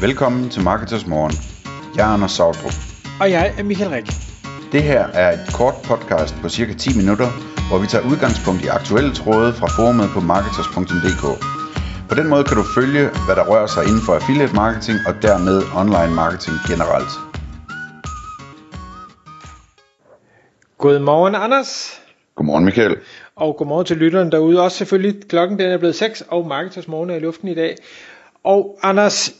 Velkommen til Marketers Morgen. Jeg er Anders Sautrup. Og jeg er Michael Rik. Det her er et kort podcast på cirka 10 minutter, hvor vi tager udgangspunkt i aktuelle tråde fra forumet på marketers.dk. På den måde kan du følge, hvad der rører sig inden for affiliate marketing og dermed online marketing generelt. Godmorgen, Anders. Godmorgen Michael. Og godmorgen til lytteren derude. Også selvfølgelig, klokken den er blevet 6, og Marketers Morgen er i luften i dag. Og Anders,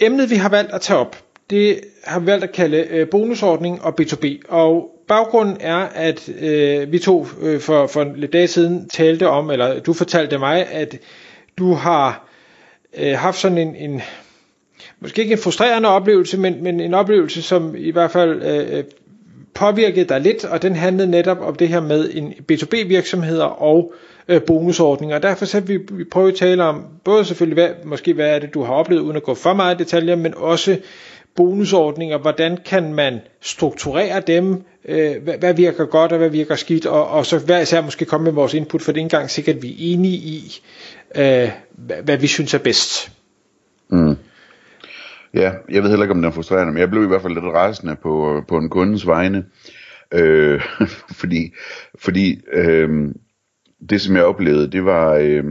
emnet vi har valgt at tage op, det har vi valgt at kalde øh, bonusordning og B2B. Og baggrunden er, at øh, vi to øh, for, for lidt dage siden talte om, eller du fortalte mig, at du har øh, haft sådan en, en, måske ikke en frustrerende oplevelse, men, men en oplevelse, som i hvert fald øh, øh påvirkede dig lidt, og den handlede netop om det her med en B2B-virksomheder og øh, bonusordninger. Og derfor så vi, vi prøve at tale om, både selvfølgelig, hvad, måske hvad er det, du har oplevet, uden at gå for meget i detaljer, men også bonusordninger, hvordan kan man strukturere dem, øh, hvad, hvad virker godt og hvad virker skidt, og, og så hver især måske komme med vores input, for det er ikke engang sikkert, at vi er enige i, øh, hvad, hvad vi synes er bedst. Mm. Ja, jeg ved heller ikke, om den er frustrerende, men jeg blev i hvert fald lidt rasende på, øh, på en kundens vegne, øh, fordi, fordi øh, det, som jeg oplevede, det var, øh,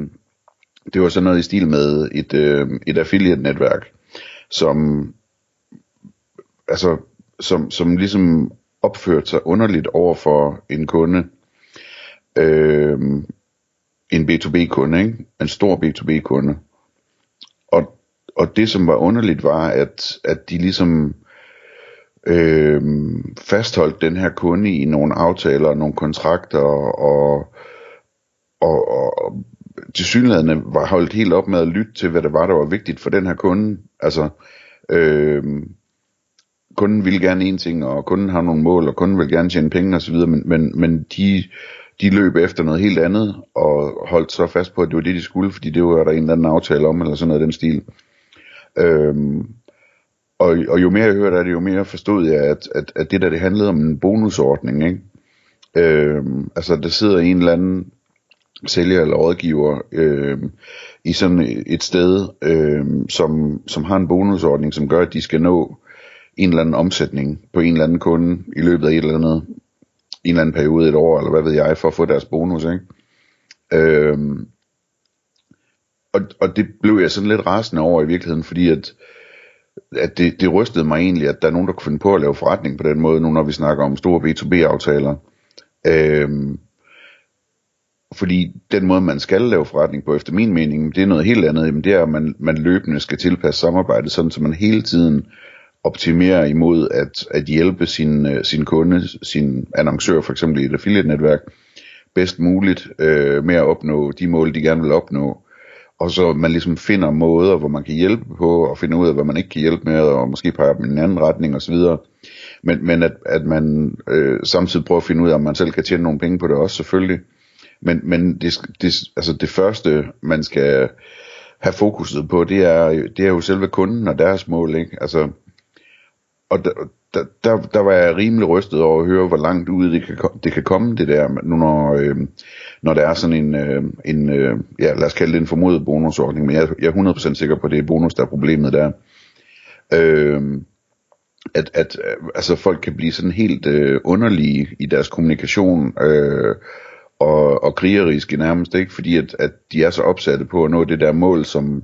det var sådan noget i stil med et, øh, et affiliate-netværk, som, altså, som, som ligesom opførte sig underligt over for en kunde, øh, en B2B-kunde, ikke? en stor B2B-kunde. Og, det, som var underligt, var, at, at de ligesom øh, fastholdt den her kunde i nogle aftaler, nogle kontrakter, og, og, og til synlædende var holdt helt op med at lytte til, hvad det var, der var vigtigt for den her kunde. Altså, øh, kunden ville gerne en ting, og kunden har nogle mål, og kunden vil gerne tjene penge osv., men, men, men de, de løb efter noget helt andet, og holdt så fast på, at det var det, de skulle, fordi det var der en eller anden aftale om, eller sådan noget af den stil. Øhm, og, og jo mere jeg hørte af det, jo mere forstod jeg, at, at, at det der, det handlede om en bonusordning, ikke? Øhm, altså, der sidder en eller anden sælger eller rådgiver øhm, i sådan et sted, øhm, som, som har en bonusordning, som gør, at de skal nå en eller anden omsætning på en eller anden kunde i løbet af et eller andet, en eller anden periode, et år, eller hvad ved jeg, for at få deres bonus, ikke? Øhm, og, og det blev jeg sådan lidt rasende over i virkeligheden, fordi at, at det, det rystede mig egentlig, at der er nogen, der kunne finde på at lave forretning på den måde, nu når vi snakker om store B2B-aftaler. Øhm, fordi den måde, man skal lave forretning på, efter min mening, det er noget helt andet. Jamen, det er, at man, man løbende skal tilpasse samarbejdet, sådan så man hele tiden optimerer imod at, at hjælpe sin, øh, sin kunde, sin annoncør for eksempel i et affiliate-netværk, bedst muligt øh, med at opnå de mål, de gerne vil opnå. Og så man ligesom finder måder, hvor man kan hjælpe på, og finde ud af, hvad man ikke kan hjælpe med, og måske pege dem i en anden retning osv. Men, men at, at man øh, samtidig prøver at finde ud af, om man selv kan tjene nogle penge på det også selvfølgelig. Men, men det, det, altså det første, man skal have fokuset på, det er, det er jo selve kunden og deres mål. Ikke? Altså, og der, der, der, der var jeg rimelig rystet over at høre, hvor langt ude det kan, det kan komme, det der, nu når, øh, når der er sådan en, øh, en øh, ja, lad os kalde det en formodet bonusordning, men jeg, jeg er 100% sikker på, at det er bonus, der er problemet der. Øh, at, at øh, altså folk kan blive sådan helt øh, underlige i deres kommunikation, øh, og, og krigeriske nærmest, ikke? fordi at, at de er så opsatte på at nå det der mål, som,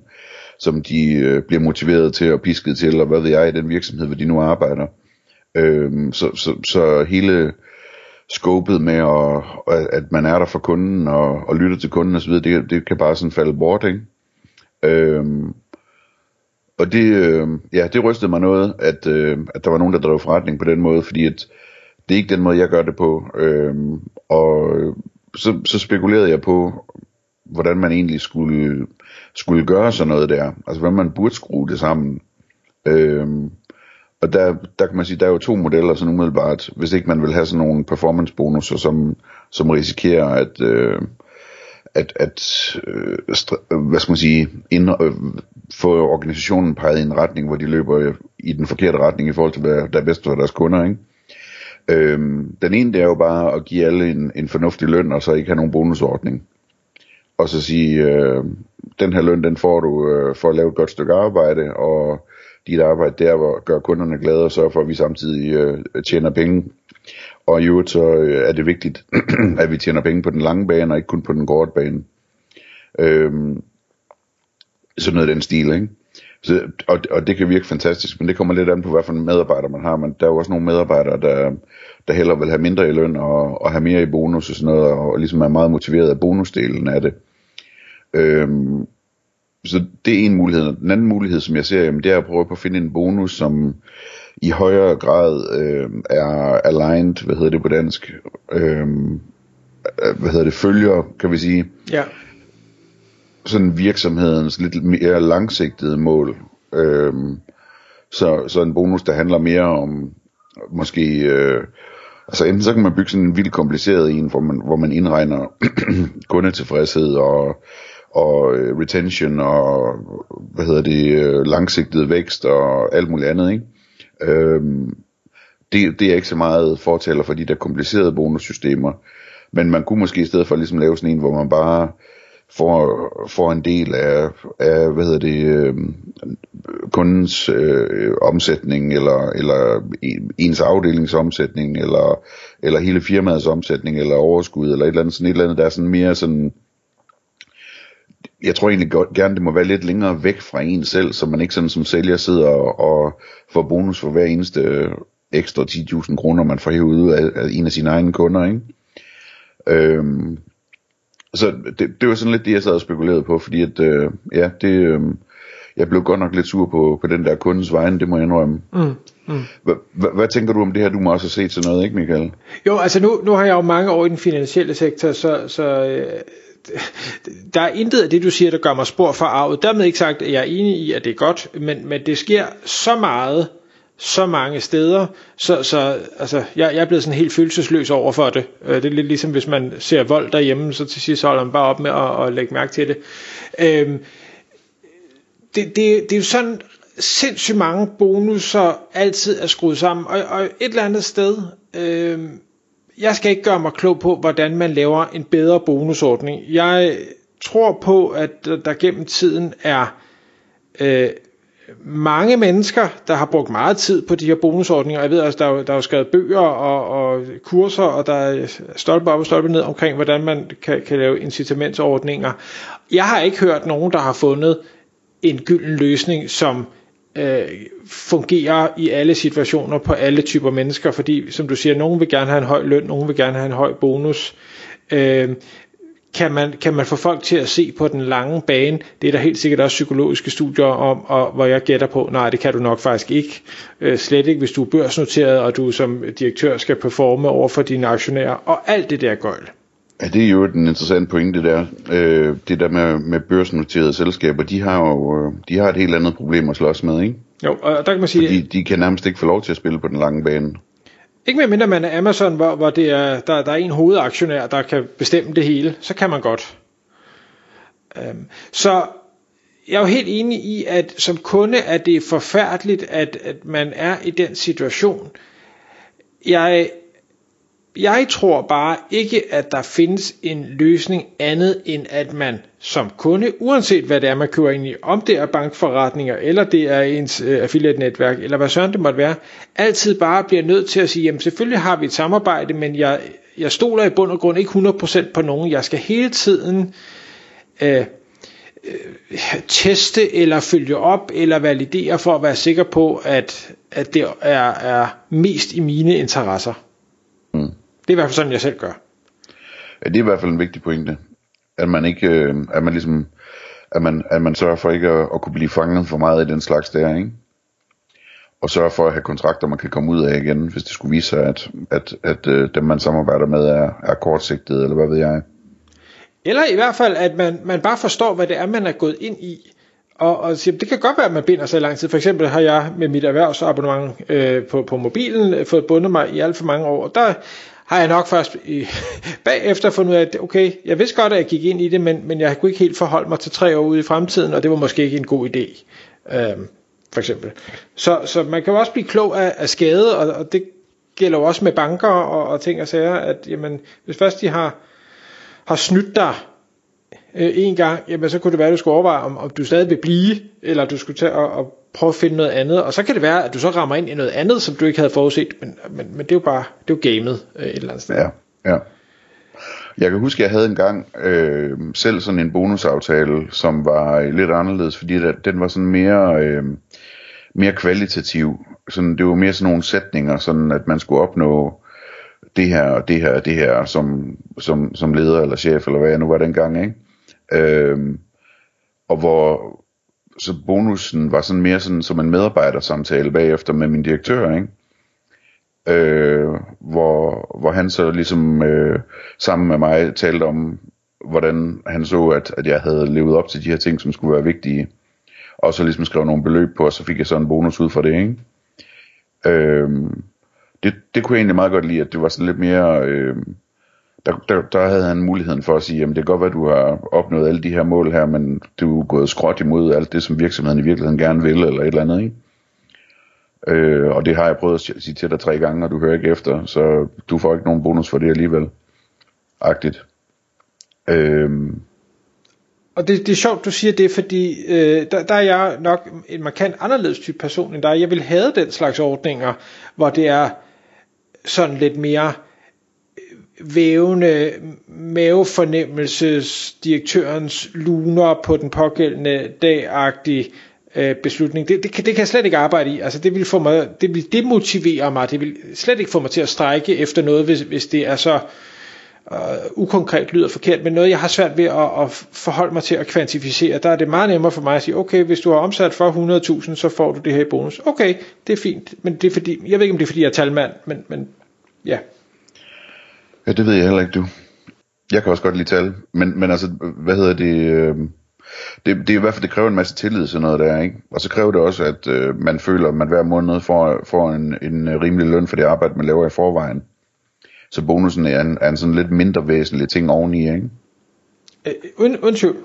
som de øh, bliver motiveret til og pisket til, eller hvad ved jeg, i den virksomhed, hvor de nu arbejder. Øhm, så, så, så hele skåbet med, at, at man er der for kunden og, og lytter til kunden osv., det, det kan bare sådan falde bort, ikke? Øhm, og det, øh, ja, det rystede mig noget, at, øh, at der var nogen, der drev forretning på den måde, fordi at det er ikke den måde, jeg gør det på. Øhm, øh, og så, så spekulerede jeg på, hvordan man egentlig skulle, skulle gøre sådan noget der. Altså, hvordan man burde skrue det sammen. Øh, og der, der kan man sige, der er jo to modeller sådan umiddelbart, hvis ikke man vil have sådan nogle performance bonusser, som, som risikerer at, øh, at, at øh, hvad skal man sige, ind, øh, få organisationen peget i en retning, hvor de løber i den forkerte retning i forhold til, hvad der er bedst for deres kunder, ikke? Øhm, den ene det er jo bare at give alle en, en fornuftig løn, og så ikke have nogen bonusordning. Og så sige, øh, den her løn, den får du øh, for at lave et godt stykke arbejde, og dit arbejde der hvor gør kunderne glade og sørger for, at vi samtidig øh, tjener penge. Og i øvrigt så øh, er det vigtigt, at vi tjener penge på den lange bane, og ikke kun på den korte bane. Øhm, sådan noget af den stil, ikke? Så, og, og det kan virke fantastisk, men det kommer lidt an på, hvad for en medarbejder man har. Men der er jo også nogle medarbejdere, der, der hellere vil have mindre i løn og, og have mere i bonus og sådan noget, og, og ligesom er meget motiveret af bonusdelen af det. Øhm, så det er en mulighed. Den anden mulighed, som jeg ser, jamen, det er at prøve på at finde en bonus, som i højere grad øh, er aligned, hvad hedder det på dansk, øh, hvad hedder det, følger, kan vi sige. Ja. Sådan virksomhedens lidt mere langsigtede mål. Øh, så, så en bonus, der handler mere om måske... Øh, Altså enten så kan man bygge sådan en vildt kompliceret en, hvor man, hvor man indregner kundetilfredshed og og øh, retention og hvad hedder det øh, langsigtet vækst og alt muligt andet, ikke? Øhm, det, det er ikke så meget fortaler for de der komplicerede bonussystemer, men man kunne måske i stedet for ligesom lave sådan en, hvor man bare får, får en del af, af hvad hedder det, øh, kundens øh, omsætning, eller, eller ens afdelingsomsætning, eller, eller hele firmaets omsætning, eller overskud, eller et eller andet, sådan et eller andet, der er sådan mere sådan, jeg tror egentlig godt, gerne, det må være lidt længere væk fra en selv, så man ikke sådan som sælger sidder og, og får bonus for hver eneste ekstra 10.000 kroner, man får hævet ud af, af en af sine egne kunder, ikke? Øhm, så det, det var sådan lidt det, jeg sad og spekulerede på, fordi at, øh, ja, det, øh, jeg blev godt nok lidt sur på, på den der kundens vegne, det må jeg indrømme. Mm, mm. Hvad tænker du om det her? Du må også have set til noget, ikke Michael? Jo, altså nu, nu har jeg jo mange år i den finansielle sektor, så, så øh, der er intet af det, du siger, der gør mig spor for arvet. Dermed ikke sagt, at jeg er enig i, at det er godt, men, men det sker så meget, så mange steder, så, så altså, jeg, jeg er blevet sådan helt følelsesløs over for det. Øh, det er lidt ligesom, hvis man ser vold derhjemme, så til sidst holder man bare op med at, at lægge mærke til det. Øhm, det, det, det er jo sådan sindssygt mange bonusser altid er skruet sammen, og, og et eller andet sted, øhm, jeg skal ikke gøre mig klog på, hvordan man laver en bedre bonusordning. Jeg tror på, at der gennem tiden er øh, mange mennesker, der har brugt meget tid på de her bonusordninger. Jeg ved også, der er, der er skrevet bøger og, og kurser, og der er stolpe op og stolpe ned omkring, hvordan man kan, kan lave incitamentsordninger. Jeg har ikke hørt nogen, der har fundet en gylden løsning, som øh, fungerer i alle situationer på alle typer mennesker, fordi som du siger, nogen vil gerne have en høj løn, nogen vil gerne have en høj bonus. Øh, kan man, kan man få folk til at se på den lange bane? Det er der helt sikkert også psykologiske studier om, og hvor jeg gætter på, nej, det kan du nok faktisk ikke. Øh, slet ikke, hvis du er børsnoteret, og du som direktør skal performe over for dine aktionærer, og alt det der gøjl. Ja, det er jo en interessant pointe der. Øh, det der med, med børsnoterede selskaber, de har jo de har et helt andet problem at slås med, ikke? Jo, og der kan man sige... Fordi de kan nærmest ikke få lov til at spille på den lange bane. Ikke med mindre man er Amazon, hvor, hvor det er, der, der er en hovedaktionær, der kan bestemme det hele, så kan man godt. Øhm, så jeg er jo helt enig i, at som kunde er det forfærdeligt, at, at man er i den situation. Jeg jeg tror bare ikke, at der findes en løsning andet end at man som kunde, uanset hvad det er, man køber ind i, om det er bankforretninger, eller det er ens øh, affiliate-netværk, eller hvad sådan det måtte være, altid bare bliver nødt til at sige, jamen selvfølgelig har vi et samarbejde, men jeg, jeg stoler i bund og grund ikke 100% på nogen. Jeg skal hele tiden øh, øh, teste eller følge op eller validere for at være sikker på, at, at det er, er mest i mine interesser. Det er i hvert fald sådan, jeg selv gør. Ja, det er i hvert fald en vigtig pointe. At man ikke, øh, at man ligesom, at man, at man sørger for ikke at, at kunne blive fanget for meget i den slags der, ikke? Og sørge for at have kontrakter, man kan komme ud af igen, hvis det skulle vise sig, at, at, at øh, dem man samarbejder med er, er kortsigtet, eller hvad ved jeg. Eller i hvert fald, at man, man bare forstår, hvad det er, man er gået ind i. Og, og siger, det kan godt være, at man binder sig i lang tid. For eksempel har jeg med mit erhvervsabonnement øh, på, på mobilen øh, fået bundet mig i alt for mange år. Der har jeg nok først i, bagefter fundet ud af, at okay, jeg vidste godt, at jeg gik ind i det, men, men jeg kunne ikke helt forholde mig til tre år ude i fremtiden, og det var måske ikke en god idé. Øhm, for eksempel. Så, så man kan jo også blive klog af, af skade, og, og det gælder jo også med banker og, og ting og sager, at jamen, hvis først de har, har snydt dig øh, en gang, jamen så kunne det være, at du skulle overveje, om, om du stadig vil blive, eller du skulle tage og, og prøve at finde noget andet, og så kan det være, at du så rammer ind i noget andet, som du ikke havde forudset, men, men, men det er jo bare, det er jo gamet øh, et eller andet sted. Ja, ja. Jeg kan huske, at jeg havde engang øh, selv sådan en bonusaftale, som var lidt anderledes, fordi den var sådan mere, øh, mere kvalitativ. Sådan, det var mere sådan nogle sætninger, sådan at man skulle opnå det her og det her og det her som, som, som leder eller chef, eller hvad jeg nu var dengang, ikke? Øh, og hvor så bonusen var sådan mere sådan som en medarbejdersamtale bagefter med min direktør, ikke? øh, hvor, hvor han så ligesom øh, sammen med mig talte om, hvordan han så, at, at jeg havde levet op til de her ting, som skulle være vigtige. Og så ligesom skrev nogle beløb på, og så fik jeg så en bonus ud for det, ikke? Øh, det, det kunne jeg egentlig meget godt lide, at det var sådan lidt mere... Øh, der, der, der havde han muligheden for at sige, jamen det kan godt være, at du har opnået alle de her mål her, men du er gået skråt imod alt det, som virksomheden i virkeligheden gerne vil, eller et eller andet, ikke? Øh, og det har jeg prøvet at sige til dig tre gange, og du hører ikke efter, så du får ikke nogen bonus for det alligevel. Agtigt. Øh, og det, det er sjovt, du siger det, fordi øh, der, der er jeg nok en markant anderledes type person end dig. Jeg vil have den slags ordninger, hvor det er sådan lidt mere vævende mavefornemmelsesdirektørens luner på den pågældende dagagtige øh, beslutning. Det, det, kan, det kan jeg slet ikke arbejde i. Altså, det vil, få mig, det vil demotivere mig. Det vil slet ikke få mig til at strække efter noget, hvis, hvis det er så øh, ukonkret lyder forkert, men noget, jeg har svært ved at, at forholde mig til at kvantificere. Der er det meget nemmere for mig at sige, okay, hvis du har omsat for 100.000, så får du det her i bonus. Okay, det er fint, men det er fordi, jeg ved ikke, om det er fordi, jeg er talmand, men, men ja. Ja, det ved jeg heller ikke, du. Jeg kan også godt lide tal, men, men altså, hvad hedder det... Øh det, det er i hvert fald, det kræver en masse tillid sådan noget der, ikke? Og så kræver det også, at øh, man føler, at man hver måned får, får en, en øh, rimelig løn for det arbejde, man laver i forvejen. Så bonusen er en, er en sådan lidt mindre væsentlig ting oveni, ikke? Øh, uden, uden tvivl.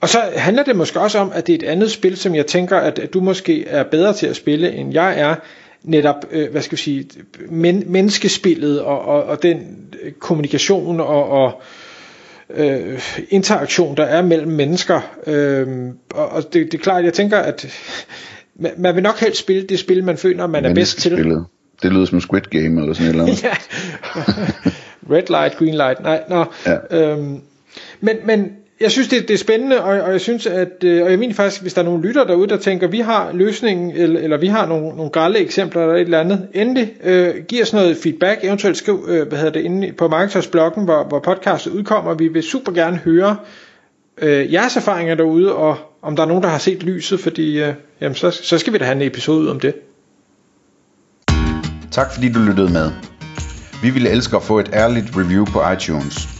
Og så handler det måske også om, at det er et andet spil, som jeg tænker, at, at du måske er bedre til at spille, end jeg er. Netop, øh, hvad skal vi sige, men, menneskespillet og, og, og den kommunikation og, og øh, interaktion, der er mellem mennesker. Øh, og og det, det er klart, jeg tænker, at man, man vil nok helst spille det spil, man føler, man er bedst til. Det lyder som Squid Game eller sådan noget. ja. Red light, green light. Nej, nå. Ja. Øhm, men, men jeg synes, det, det er spændende, og, og jeg synes, at, øh, og jeg mener faktisk, hvis der er nogle lytter derude, der tænker, vi har løsningen, eller, eller vi har nogle, nogle grælde eksempler eller et eller andet, endelig øh, giv os noget feedback, eventuelt skriv, øh, hvad hedder det, inde på Marketers-bloggen, hvor, hvor podcastet udkommer. Vi vil super gerne høre øh, jeres erfaringer derude, og om der er nogen, der har set lyset, fordi øh, jamen, så, så skal vi da have en episode om det. Tak fordi du lyttede med. Vi ville elske at få et ærligt review på iTunes.